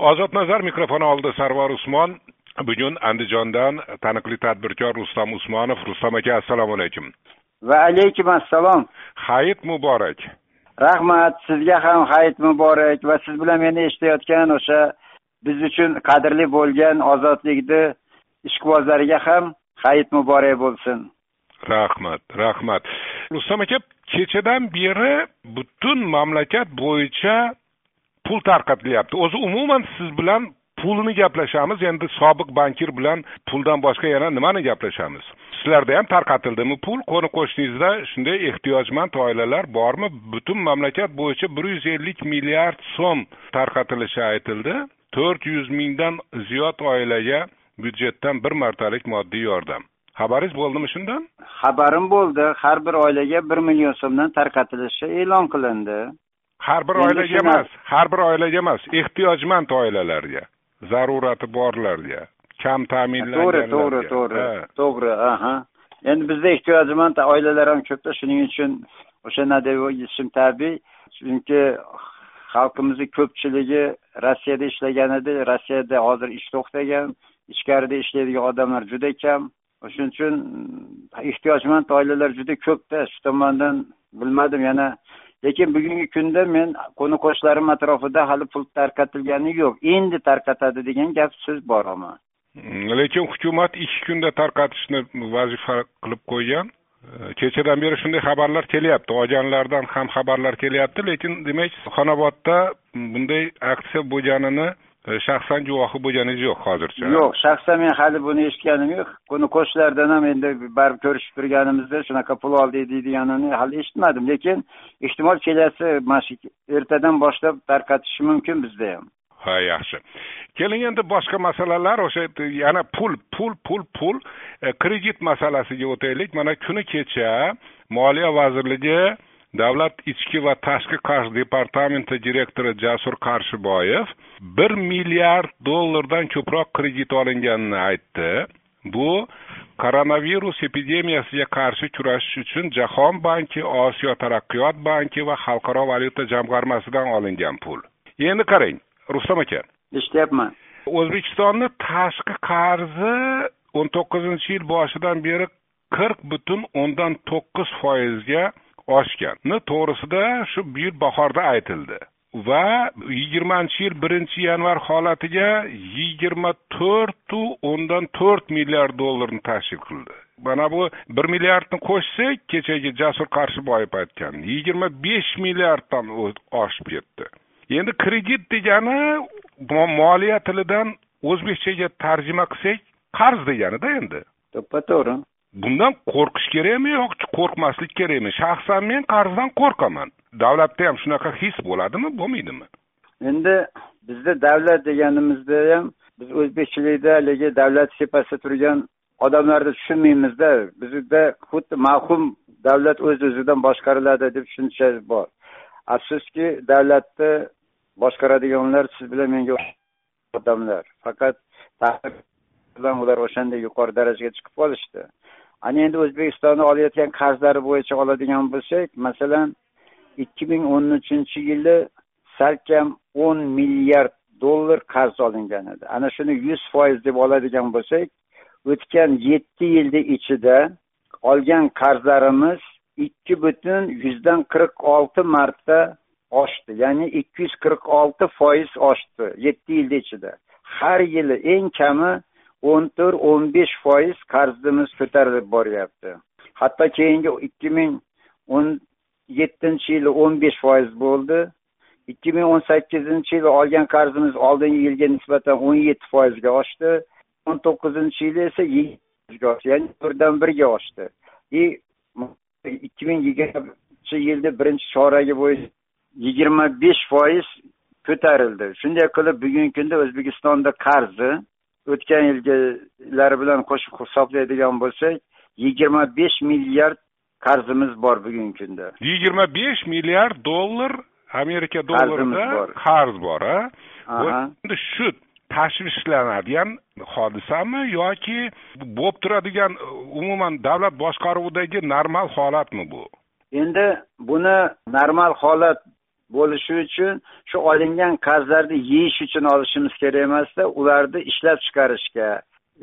ozod nazar mikrofoni oldida sarvar usmon bugun andijondan taniqli tadbirkor rustam usmonov rustam aka assalomu alaykum. Va alaykum assalom. Hayit muborak. Rahmat sizga ham hayit muborak va siz bilan meni eshitayotgan o'sha biz uchun qadrli bo'lgan ozodlikni ishqibozlariga ham hayit muborak bo'lsin. Rahmat rahmat. Rustam aka kechadan beri butun mamlakat bo'yicha pul tarqatilyapti o'zi umuman siz bilan pulni gaplashamiz. Endi sobiq bankir bilan puldan boshqa yana nimani gaplashamiz? Sizlarda ham tarqatildimi pul? Qo'ni qo'shningizda shunday ehtiyojmand oilalar bormi? Butun mamlakat bo'yicha bir yuz ellik milliard so'm tarqatilishi aytildi. To'rt yuz mingdan ziyod oilaga byudjetdan bir martalik moddiy yordam. Xabaringiz bo'ldimi shundan? Xabarim bo'ldi. Har bir oilaga bir million so'mdan tarqatilishi e'lon qilindi. Har bir oilaga emas har bir oilaga emas ehtiyojmand oilalarga zarurati borlarga kam ta'minlanganlarga. To'g'ri to'g'ri to'g'ri to'g'ri aha. Endi bizda ehtiyojmand oilalar ham ko'pda. Shuning uchun o'sha deb yetishim tabiiy chunki xalqimizni ko'pchiligi rossiyada ishlagan edi. Rossiyada hozir ish to'xtagan ichkarida ishlaydigan odamlar juda kam. Shuning uchun ehtiyojmand oilalar juda ko'pda. Shu tomondan bilmadim yana lekin bugungi kunda men qo'ni qo'shnilarim atrofida hali pul tarqatilgani yo'q. Endi tarqatadi degan gap so'z bor ammo lekin hukumat ikki kunda tarqatishni vazifa qilib qo'ygan. E, kechadan beri shunday xabarlar kelyapti. Olganlardan ham xabarlar kelyapti lekin demak xonobodda bunday aksiya bo'lganini shaxsan guvohi bo'lganingiz yo'q hozircha. Yo'q shaxsan men hali buni eshitganim yo'q. Buni qo'shnilardan ham endi baribir ko'rishib turganimizda shunaqa pul oldik deydiganini hali eshitmadim. Lekin ehtimol kelasi mana shu ertadan boshlab tarqatishi mumkin bizda ham. Ha yaxshi. Keling endi boshqa masalalar o'sha yana pul pul pul pul e, kredit masalasiga o'taylik. Mana kuni kecha moliya vazirligi davlat ichki va tashqi qarz departamenti direktori jasur qarshiboyev bir milliard dollardan ko'proq kredit olinganini aytdi. Bu koronavirus epidemiyasiga qarshi kurashish uchun jahon banki osiyo taraqqiyot banki va xalqaro valyuta jamg'armasidan olingan pul. Endi qarang rustam aka. Eshityapman. O'zbekistonni tashqi qarzi o'n to'qqizinchi yil boshidan beri qirq butun o'ndan to'qqiz foizga oshgani to'g'risida shu bu yil bahorda aytildi. Va yigirmanchi yil birinchi yanvar holatiga yigirma to'rtu o'ndan to'rt milliard dollarni tashkil qildi. Mana bu bir milliardni qo'shsak kechagi jasur qarshiboyev aytgan yigirma besh milliarddan oshib ketdi. Endi kredit degani moliya tilidan o'zbekchaga tarjima qilsak qarz deganida endi. To'ppa to'g'ri. Bundan qo'rqish kerakmi yoki qo'rqmaslik kerakmi? Shaxsan men qarzdan qo'rqaman. Davlatda ham shunaqa his bo'ladimi bo'lmaydimi? Endi bizda davlat deganimizda ham biz o'zbekchilikda haligi davlat tepasida turgan odamlarni tushunmaymizda. Bizda xuddi mavhum davlat o'z o'zidan boshqariladi deb tushuncha bor. Afsuski davlatni boshqaradiganlar siz bilan menga odamlar. Faqat bilan ular o'shanday yuqori darajaga chiqib qolishdi. Ana endi o'zbekistonni olayotgan qarzlari bo'yicha oladigan bo'lsak masalan ikki ming o'n uchinchi yili salkam o'n milliard dollar qarz olingan edi. Ana shuni yuz foiz deb oladigan bo'lsak o'tgan yetti yilni ichida olgan qarzlarimiz ikki butun yuzdan qirq olti marta oshdi ya'ni ikki yuz qirq olti foiz oshdi yetti yilni ichida. Har yili eng kami o'n to'rt o'n besh foiz qarzimiz ko'tarilib boryapti. Hatto keyingi ikki ming o'n yettinchi yili o'n besh foiz bo'ldi. ikki ming o'n sakkizinchi yili olgan qarzimiz oldingi yilga nisbatan o'n yetti foizga oshdi. o'n to'qqizinchi yili esa ya'ni to'rtdan birga oshdi. И ikki ming yigirmanchi yilni birinchi choragi bo'yicha yigirma besh foiz ko'tarildi. Shunday qilib bugungi kunda o'zbekistonda qarzi o'tgan yilgilari bilan qo'shib hisoblaydigan bo'lsak yigirma besh milliard qarzimiz bor bugungi kunda. Yigirma besh milliard dollar amerika dollarida qarz bor a endi shu tashvishlanadigan hodisami yoki bo'lib turadigan umuman davlat boshqaruvidagi normal holatmi bu? Endi buni normal holat bo'lishi uchun shu olingan qarzlarni yeyish uchun olishimiz kerak emasda ularni ishlab chiqarishga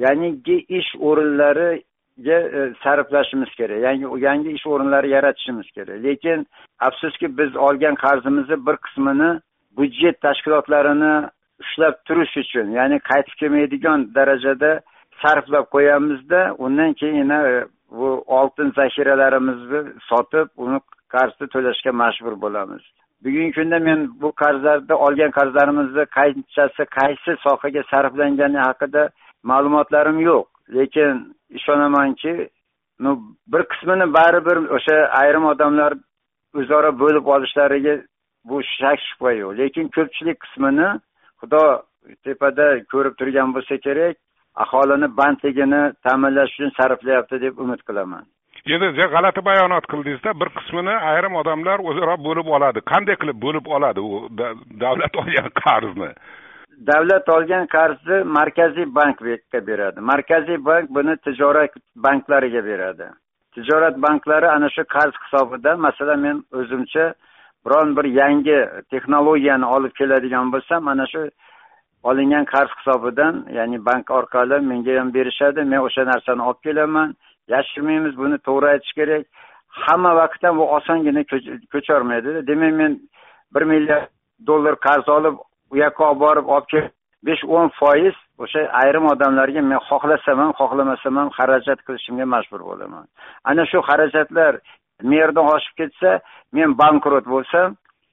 ya'niki ish o'rinlariga e, sarflashimiz kerak yangi yangi ish o'rinlari yaratishimiz kerak. Lekin afsuski biz olgan qarzimizni bir qismini byudjet tashkilotlarini ushlab turish uchun ya'ni qaytib kelmaydigan darajada sarflab qo'yamizda undan keyin yana e, bu oltin zaxiralarimizni sotib uni qarzni to'lashga majbur bo'lamiz. Bugungi kunda men bu qarzlarni olgan qarzlarimizni qanchasi qaysi sohaga sarflangani haqida ma'lumotlarim yo'q. Lekin ishonamanki ну bir qismini baribir o'sha ayrim odamlar o'zaro bo'lib olishlariga bu shak shubha yo'q. Lekin ko'pchilik qismini xudo tepada ko'rib turgan bo'lsa kerak aholini bandligini ta'minlash uchun sarflayapti deb umid qilaman. Endi g'alati bayonot qildingizda bir qismini ayrim odamlar o'zaro bo'lib oladi. Qanday qilib bo'lib oladi u davlat olgan qarzni? Davlat olgan qarzni markaziy bankga beradi. Markaziy bank buni tijorat banklariga beradi. Tijorat banklari ana shu qarz hisobidan masalan men o'zimcha biron bir yangi texnologiyani olib keladigan bo'lsam mana shu olingan qarz hisobidan ya'ni bank orqali menga ham berishadi men o'sha narsani olib kelaman. Yashirmaymiz buni to'g'ri aytish kerak. Hamma vaqt ham bu osongina ko'cholmaydida demak men bir milliard dollar qarz olib u yoqqa olib borib olib kelib besh o'n foiz o'sha ayrim odamlarga men xohlasam ham xohlamasam ham xarajat qilishimga majbur bo'laman. Ana shu xarajatlar me'yordan oshib ketsa men bankrot bo'lsam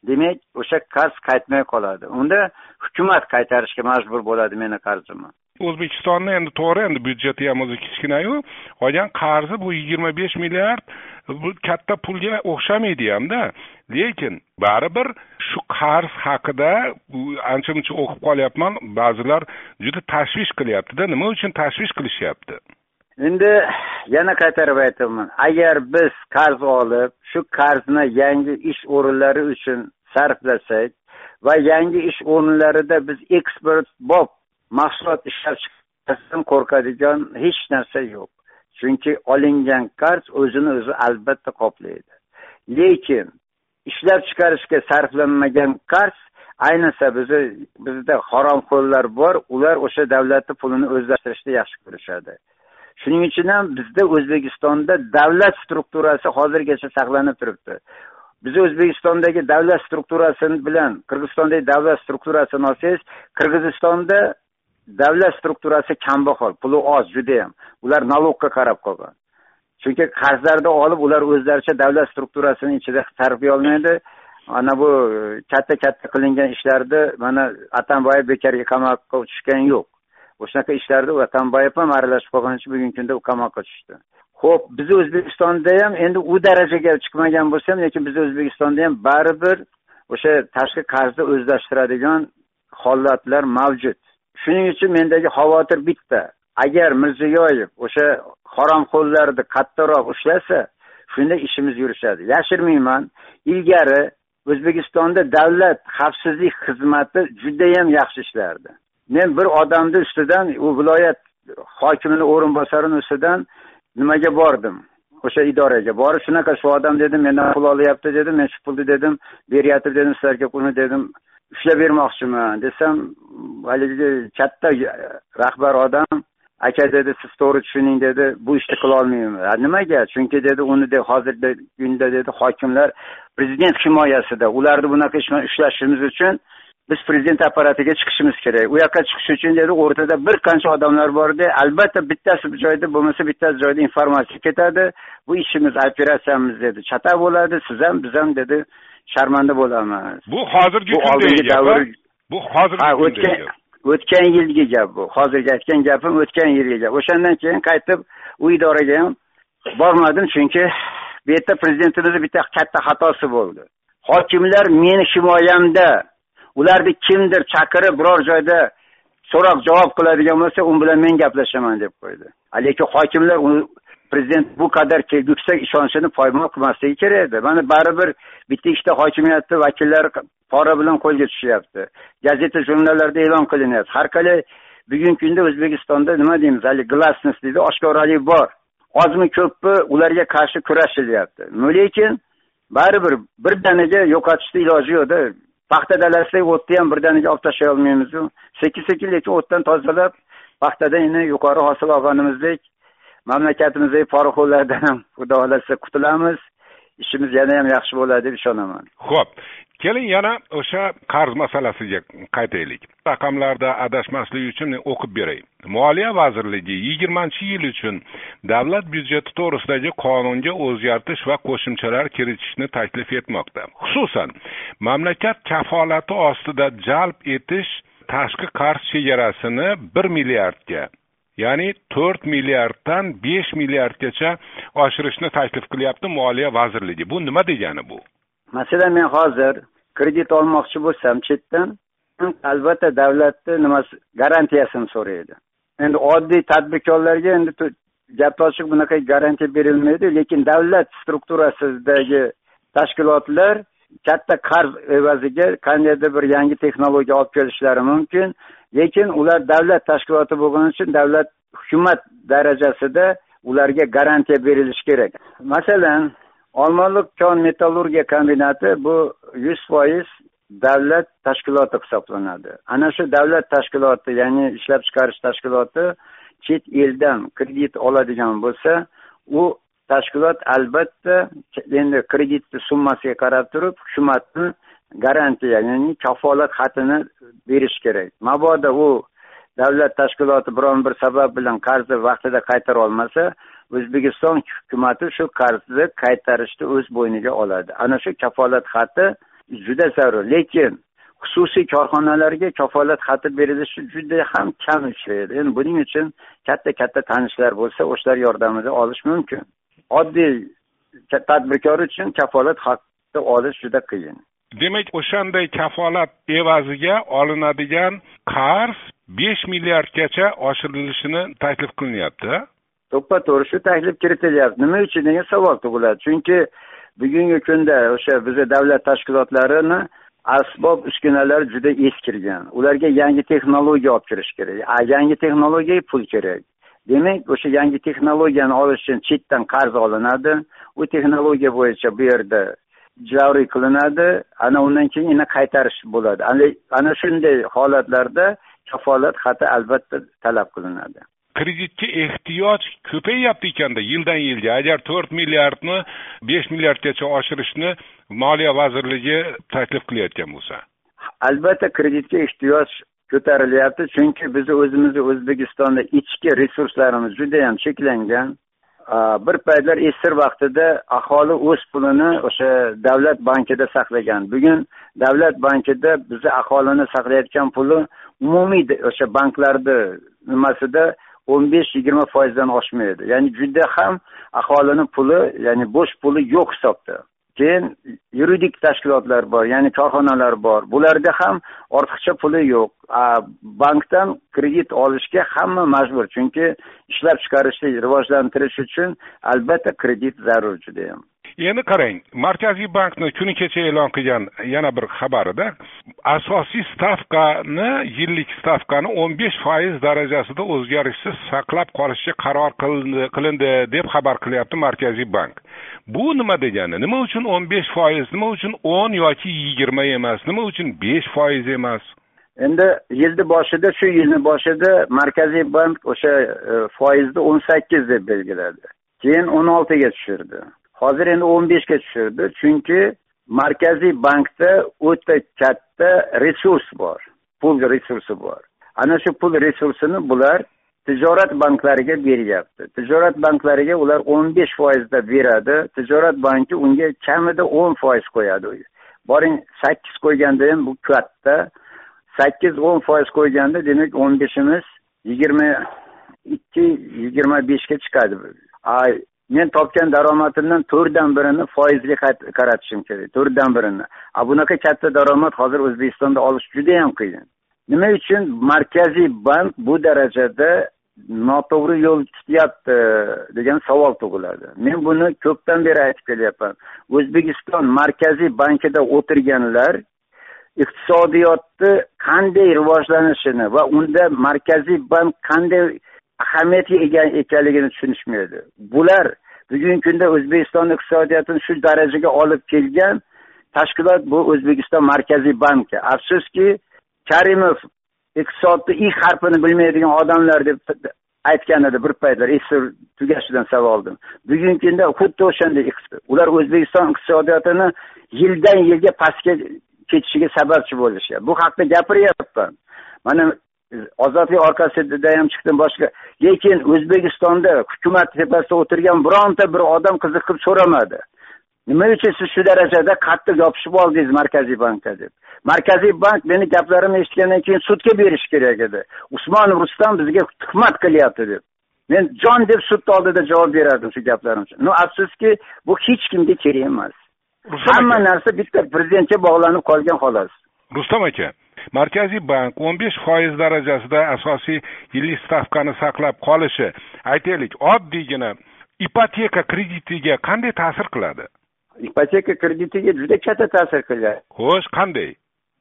demak o'sha qarz qaytmay qoladi. Unda hukumat qaytarishga majbur bo'ladi meni qarzimni o'zbekistonni endi to'g'ri endi byudjeti ham o'zi kichkinayu olgan qarzi bu yigirma besh milliard bu katta pulga o'xshamaydi hamda lekin baribir shu qarz haqida ancha muncha o'qib qolyapman. Ba'zilar juda tashvish qilyaptida nima uchun tashvish qilishyapti? Endi yana qaytarib aytaman. Agar biz qarz olib shu qarzni yangi ish o'rinlari uchun sarflasak va yangi ish o'rinlarida biz eksport bob mahsulot ishlab chiqarishdan qo'rqadigan hech narsa yo'q. Chunki olingan qarz o'zini o'zi albatta qoplaydi. Lekin ishlab chiqarishga sarflanmagan qarz ayniqsa bizni bizda haromxo'rlar bor ular o'sha davlatni pulini o'zlashtirishni yaxshi ko'rishadi. Shuning uchun ham bizda o'zbekistonda davlat strukturasi hozirgacha saqlanib turibdi. Biz o'zbekistondagi davlat strukturasi bilan qirg'izistondagi davlat strukturasini olsangiz qirg'izistonda davlat strukturasi kambag'al puli oz judayam. Ular налогga qarab qolgan. Chunki qarzlarni olib ular o'zlaricha davlat strukturasini ichida sarflay olmaydi. Ana bu e, katta katta qilingan ishlarni mana atambayev bekorga qamoqqa tushgani yo'q. O'shanaqa ishlarda atambayev ham aralashib qolgani uchun bugungi kunda u qamoqqa tushdi. Ho'p bizni o'zbekistonda ham endi u darajaga chiqmagan bo'lsa ham lekin bizni o'zbekistonda ham baribir o'sha tashqi qarzni o'zlashtiradigan holatlar mavjud. Shuning uchun mendagi xavotir bitta. Agar mirziyoyev o'sha haromxo'rlarni qattiqroq ushlasa shunda ishimiz yurishadi. Yashirmayman. Ilgari o'zbekistonda davlat xavfsizlik xizmati judayam yaxshi ishlardi. Men bir odamni ustidan u viloyat hokimini o'rinbosarini ustidan nimaga bordim? O'sha idoraga borib shunaqa shu odam dedim mendan pul olyapti dedim men shu pulni dedim beryapti dedim sizlarga uni dedim. Ushlab bermoqchiman desam haligi katta e, rahbar odam aka dedi siz to'g'ri tushuning dedi bu ishni qilolmayman nimaga? Chunki dedi uni de hozirgi kunda dedi hokimlar prezident himoyasida ularni bunaqa ish bilan ushlashimiz uchun biz prezident apparatiga chiqishimiz kerak. U yoqqa chiqish uchun dedi o'rtada bir qancha odamlar borda albatta bittasi bir joyda bo'lmasa bittasi joyda informatsiya ketadi. Bu ishimiz operatsiyamiz dedi chata bo'ladi siz ham biz ham dedi sharmanda bo'lamiz bu hozirgi bu oldingi davr bu hozirgi o'tgan o'tgan yilgi gap bu. Hozirgi aytgan gapim o'tgan yilgi gap. O'shandan keyin qaytib u idoraga ham bormadim chunki bu yerda prezidentimizni bitta katta xatosi bo'ldi. Hokimlar meni himoyamda ularni kimdir chaqirib biror joyda so'roq javob qiladigan bo'lsa u bilan men gaplashaman deb qo'ydi. Lekin hokimlar prezident bu qadar yuksak ishonchini poymol qilmasligi kerak edi. Mana baribir bitta ikkita hokimiyatni vakillari pora bilan qo'lga tushyapti. Gazeta jurnallarda e'lon qilinyapti. Har qalay bugungi kunda o'zbekistonda nima deymiz haligi glasnost deydi oshkoralik bor. Ozmi ko'pmi ularga qarshi kurashilyapti. Lekin baribir birdaniga yo'qotishni iloji yo'qda paxta dalasidagi o'tni ham birdaniga olib tashlay olmaymizu. Sekin sekin lekin o'tdan tozalab paxtadan yana yuqori hosil olganimizdek mamlakatimizdagi poraxo'rlardan ham xudo xohlasa qutulamiz. Ishimiz yana ham yaxshi bo'ladi deb ishonaman. Ho'p keling yana o'sha qarz masalasiga qaytaylik. Raqamlarda adashmaslik uchun o'qib beray. Moliya vazirligi yigirmanchi yil uchun davlat byudjeti to'g'risidagi qonunga o'zgartish va qo'shimchalar kiritishni taklif etmoqda. Xususan mamlakat kafolati ostida jalb etish tashqi qarz chegarasini bir milliardga ya'ni to'rt milliarddan besh milliardgacha oshirishni taklif qilyapti moliya vazirligi. Bu nima degani bu? Masalan men hozir kredit olmoqchi bo'lsam chetdan albatta davlatni nimasi garantiyasini so'raydi. Endi oddiy tadbirkorlarga endi gapni ochiq bunaqa garantiya berilmaydi lekin davlat strukturasidagi tashkilotlar katta qarz evaziga qandaydir bir yangi texnologiya olib kelishlari mumkin. Lekin ular davlat tashkiloti bo'lgani uchun davlat hukumat darajasida ularga garantiya berilishi kerak. Masalan olmaliq kon metallurgiya kombinati bu yuz foiz davlat tashkiloti hisoblanadi. Ana shu davlat tashkiloti ya'ni ishlab chiqarish tashkiloti chet eldan kredit oladigan bo'lsa u tashkilot albatta endi kreditni summasiga qarab turib hukumatni garantiya ya'ni kafolat xatini berish kerak. Mabodo u davlat tashkiloti biron bir sabab bilan qarzni vaqtida qaytara olmasa o'zbekiston hukumati shu qarzni qaytarishni o'z bo'yniga oladi. Ana shu kafolat xati juda zarur. Lekin xususiy korxonalarga kafolat xati berilishi juda ham kam uchraydi. Endi buning uchun katta katta tanishlar bo'lsa o'shalar yordamida olish mumkin. Oddiy tadbirkor uchun kafolat xati olish juda qiyin. Demak o'shanday kafolat evaziga olinadigan qarz besh milliardgacha oshirilishini taklif qilinyapti. To'ppa to'g'ri shu taklif kiritilyapti. Nima uchun degan savol tug'iladi. Chunki bugungi kunda o'sha bizni davlat tashkilotlarini asbob uskunalar juda eskirgan. Ularga yangi texnologiya olib kirish kerak. Yangi texnologiyaga pul kerak. Demak o'sha yangi texnologiyani olish uchun chetdan qarz olinadi. U texnologiya bo'yicha bu yerda joriy qilinadi. Ana undan keyin yana qaytarish bo'ladi. Ana shunday holatlarda kafolat xati albatta talab qilinadi. Kreditga ehtiyoj ko'payyapti ekanda yildan yilga. Agar to'rt milliardni besh milliardgacha oshirishni moliya vazirligi taklif qilayotgan bo'lsa. Albatta kreditga ehtiyoj ko'tarilyapti chunki bizni o'zimizni o'zbekistonda ichki resurslarimiz judayam cheklangan bir paytlar esir vaqtida aholi o'z pulini o'sha davlat bankida saqlagan. Bugun davlat bankida bizni aholini saqlayotgan puli umumiy o'sha banklarni nimasida o'n besh yigirma foizdan oshmaydi. Ya'ni juda ham aholini puli ya'ni bo'sh puli yo'q hisobda. Keyin yuridik tashkilotlar bor ya'ni korxonalar bor. Bularda ham ortiqcha puli yo'q. Bankdan kredit olishga hamma majbur. Chunki ishlab chiqarishni rivojlantirish uchun albatta kredit zarur judayam. Endi qarang markaziy bankni kuni kecha e'lon qilgan yana bir xabarida asosiy stavkani yillik stavkani o'n besh foiz darajasida o'zgarishsiz saqlab qolishga qaror qilindi deb xabar qilyapti markaziy bank. Bu nima degani? Nima uchun o'n besh foiz nima uchun o'n yoki yigirma emas? Nima uchun besh foiz emas? Endi yilni boshida shu yilni boshida markaziy bank o'sha e, foizni o'n sakkiz deb belgiladi. Keyin o'n oltiga tushirdi. Hozir endi o'n beshga tushirdi chunki markaziy bankda o'ta katta resurs bor pul resursi bor. Ana shu pul resursini bular tijorat banklariga beryapti. Tijorat banklariga ular o'n besh foizda beradi. Tijorat banki unga kamida o'n foiz qo'yadi. Boring sakkiz qo'yganda ham bu katta. Sakkiz o'n foiz qo'yganda demak o'n beshimiz yigirma ikki yigirma beshga chiqadi. Men topgan daromadimdan to'rtdan birini foizga qaratishim kerak to'rtdan birini. A bunaqa katta daromad hozir o'zbekistonda olish judayam qiyin. Nima uchun? Markaziy bank bu darajada noto'g'ri yo'l tutyapti degan savol tug'iladi. Men buni ko'pdan beri aytib kelyapman. O'zbekiston markaziy bankida o'tirganlar iqtisodiyotni qanday rivojlanishini va unda markaziy bank qanday ahamiyatga ega ekanligini tushunishmaydi. Bular bugungi kunda o'zbekiston iqtisodiyotini shu darajaga olib kelgan tashkilot bu o'zbekiston markaziy banki. Afsuski karimov iqtisodni i harfini bilmaydigan odamlar deb aytgan edi bir paytlar. Esi tugashidan savoldim bugungi kunda xuddi o'shanday ular o'zbekiston iqtisodiyotini yildan yilga pastga ketishiga sababchi bo'lishyapti bu haqida gapiryapman. Mana ozodlik orqasida ham chiqdim boshqa. Lekin o'zbekistonda hukumat tepasida o'tirgan bironta bir odam qiziqib so'ramadi. Nima uchun siz shu darajada qattiq yopishib oldingiz markaziy bankka deb? Markaziy bank meni gaplarimni eshitgandan keyin sudga berish kerak edi. Usmonov rustam bizga tuhmat qilyapti deb. Men jon deb sudni oldida javob berardim shu gaplarim uchun. No afsuski bu hech kimga kerak emas. Hamma narsa bitta prezidentga bog'lanib qolgan xolos. Rustam aka markaziy bank o'n besh foiz darajasida asosiy yillik stavkani saqlab qolishi aytaylik oddiygina ipoteka kreditiga qanday ta'sir qiladi? Ipoteka kreditiga juda katta ta'sir qiladi. Xo'sh qanday?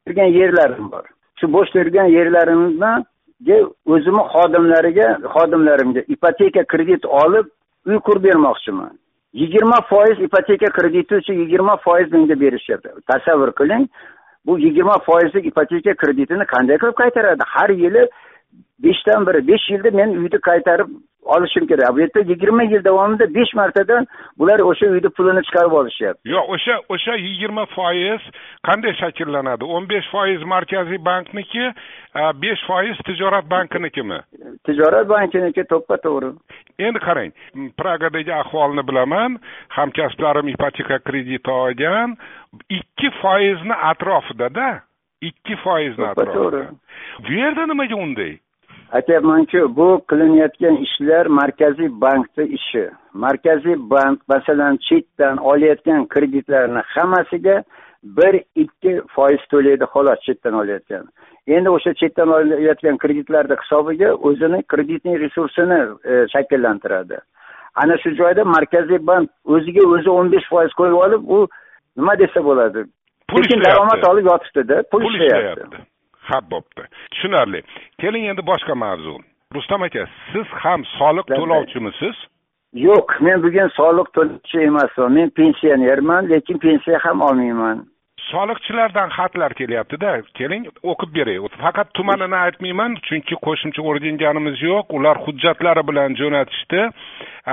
Turgan yerlarim bor. Shu bo'sh turgan yerlarimga o'zimni xodimlariga xodimlarimga ipoteka kredit olib uy qurib bermoqchiman. Yigirma foiz ipoteka krediti uchun yigirma foiz menga berishyapti. Tasavvur qiling bu yigirma foizlik ipoteka kreditini qanday qilib qaytaradi? Har yili beshdan biri besh yilda men uyni qaytarib olishim kerak. Bu yerda yigirma yil davomida besh martadan bular o'sha uyni pulini chiqarib olishyapti. Yo'q o'sha o'sha yigirma foiz qanday shakllanadi? o'n besh foiz markaziy bankniki besh foiz tijorat bankinikimi? Tijorat bankiniki to'ppa to'g'ri endi qarang pragadagi ahvolni bilaman hamkasblarim ipoteka krediti olgan ikki foizni atrofidada ikki foizni atrofida. Bu yerda nimaga unday? Aytyapmanku bu qilinayotgan ishlar markaziy bankni ishi. Markaziy bank masalan chetdan olayotgan kreditlarni hammasiga bir ikki foiz to'laydi xolos chetdan olayotgan. Endi o'sha chetdan olayotgan kreditlarni hisobiga o'zini kreditniy resursini e, shakllantiradi. Ana shu joyda markaziy bank o'ziga o'zi o'n besh foiz qo'yib olib u nima desa bo'ladi? Lekin daromad olib yotibdida pul ishlayapti. ha bo'pti. Tushunarli. Keling endi boshqa mavzu. Rustam aka siz ham soliq to'lovchimisiz? Yo'q men bugun soliq to'lovchi emasman. Men pensionerman lekin pensiya ham olmayman soliqchilardan xatlar kelyaptida. Keling o'qib beray. Faqat tumanini aytmayman chunki qo'shimcha o'rganganimiz yo'q. Ular hujjatlari bilan jo'natishdi.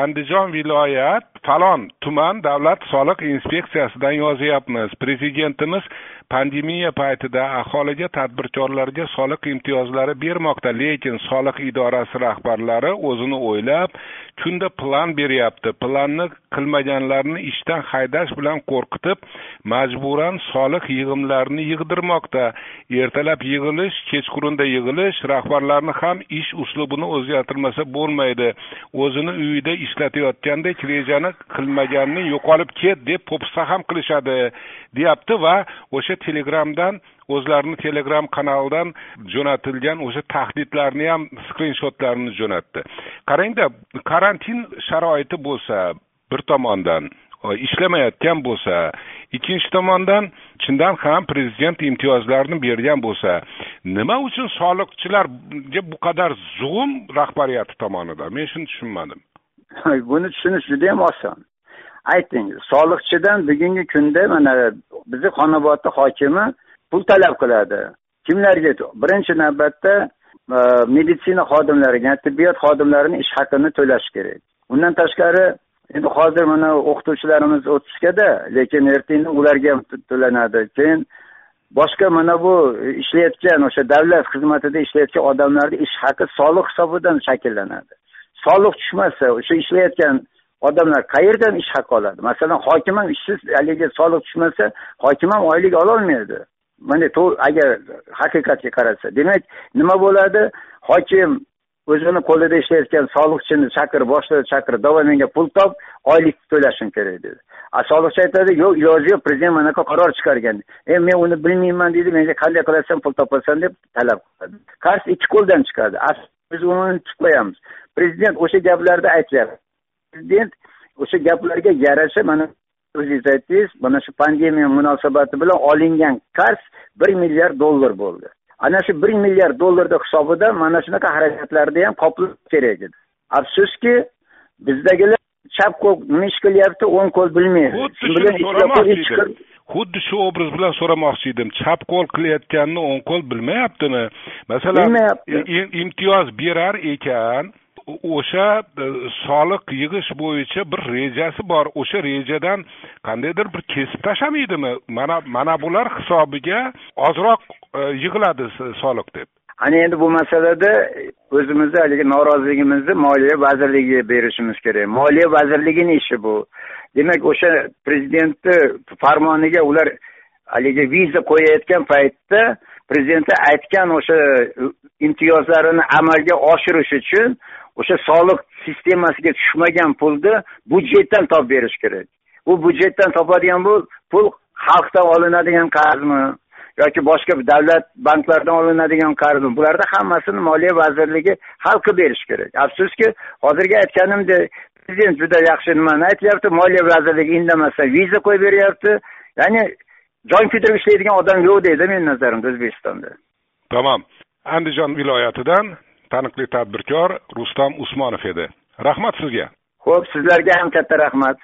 Andijon viloyat falon tuman davlat soliq inspeksiyasidan yozyapmiz. Prezidentimiz pandemiya paytida aholiga tadbirkorlarga soliq imtiyozlari bermoqda. Lekin soliq idorasi rahbarlari o'zini o'ylab kunda plan beryapti. Planni qilmaganlarni ishdan haydash bilan qo'rqitib majburan soliq yig'imlarini yig'dirmoqda. Ertalab yig'ilish kechqurunda yig'ilish rahbarlarni ham ish uslubini o'zgartirmasa bo'lmaydi. O'zini uyida ishlatayotgandek rejani qilmaganni yo'qolib ket deb po'pisa ham qilishadi. deyapti va o'sha telegramdan o'zlarini telegram kanalidan jo'natilgan o'sha tahdidlarni ham skrinshotlarini jo'natdi. Qarangda karantin sharoiti bo'lsa bir tomondan e, ishlamayotgan bo'lsa ikkinchi tomondan chindan ham prezident imtiyozlarni bergan bo'lsa nima uchun soliqchilarga bu qadar zug'um rahbariyati tomonidan? Men shuni tushunmadim. Buni tushunish juda yam oson. Ayting soliqchidan bugungi kunda mana bizni xonobodni hokimi pul talab qiladi. Kimlarga birinchi navbatda e, meditsina xodimlariga tibbiyot xodimlarini ish haqini to'lash kerak. Undan tashqari endi hozir mana o'qituvchilarimiz o'ttizgada lekin ertaga ularga ham to'lanadi. Keyin boshqa mana bu ishlayotgan o'sha davlat xizmatida ishlayotgan odamlarni ish haqi soliq hisobidan shakllanadi. Soliq tushmasa o'sha ishlayotgan odamlar qayerdan ish haqi oladi? Masalan hokim ham ishsiz haligi soliq tushmasa hokim ham oylik ololmaydi. Mana agar haqiqatga qarasa. Demak nima bo'ladi? Hokim o'zini qo'lida ishlayotgan soliqchini chaqirib boshlig'i chaqir davay menga pul top oylik to'lashim kerak dedi. A soliqchi aytadi yo'q iloji yo'q prezident mana bunaqa qaror chiqargan. E men uni bilmayman deydi menga qanday qilasan pul topasan deb talab qiladi. Qarz ikki qo'ldan chiqadi. Biz uni tutmayapmiz prezident o'sha gaplarni aytyapti prezident o'sha gaplarga yarasha mana o'zingiz aytdingiz mana shu pandemiya munosabati bilan olingan qarz bir milliard dollar bo'ldi. Ana shu bir milliard dollarni hisobidan mana shunaqa harakatlarni ham qoplash kerak edi. Afsuski bizdagilar chap qo'l nima ish qilyapti o'ng qo'l bilmaydi. Xuddi shuni xuddi shu obraz bilan so'ramoqchi edim. Chap qo'l qilayotganini o'ng qo'l bilmayaptimi? Masalan Bilmayapti. imtiyoz berar ekan o'sha e, soliq yig'ish bo'yicha bir rejasi bor. O'sha rejadan qandaydir bir kesib tashlamaydimi? Mana mana bular hisobiga ozroq e, yig'iladi soliq deb. Ana endi bu masalada o'zimizni haligi noroziligimizni moliya vazirligiga berishimiz kerak. Moliya vazirligini ishi bu. Demak o'sha prezidentni farmoniga ular haligi viza qo'yayotgan paytda prezidentni aytgan o'sha e, imtiyozlarini amalga oshirish uchun o'sha soliq sistemasiga tushmagan pulni budjetdan topib berish kerak. U budjetdan topadigan bu pul xalqdan olinadigan qarzmi yoki boshqa davlat banklaridan olinadigan qarzmi? Bularni hammasini moliya vazirligi hal qilib berish kerak. Afsuski hozirgi aytganimdek prezident juda yaxshi nimani aytyapti? Moliya vazirligi indamasdan viza qo'yib beryapti. Ya'ni jon kuydirib ishlaydigan odam yo'q deydi meni nazarimda o'zbekistonda. Tamom andijon viloyatidan taniqli tadbirkor rustam usmonov edi. Rahmat sizga. Ho'p sizlarga ham katta rahmat.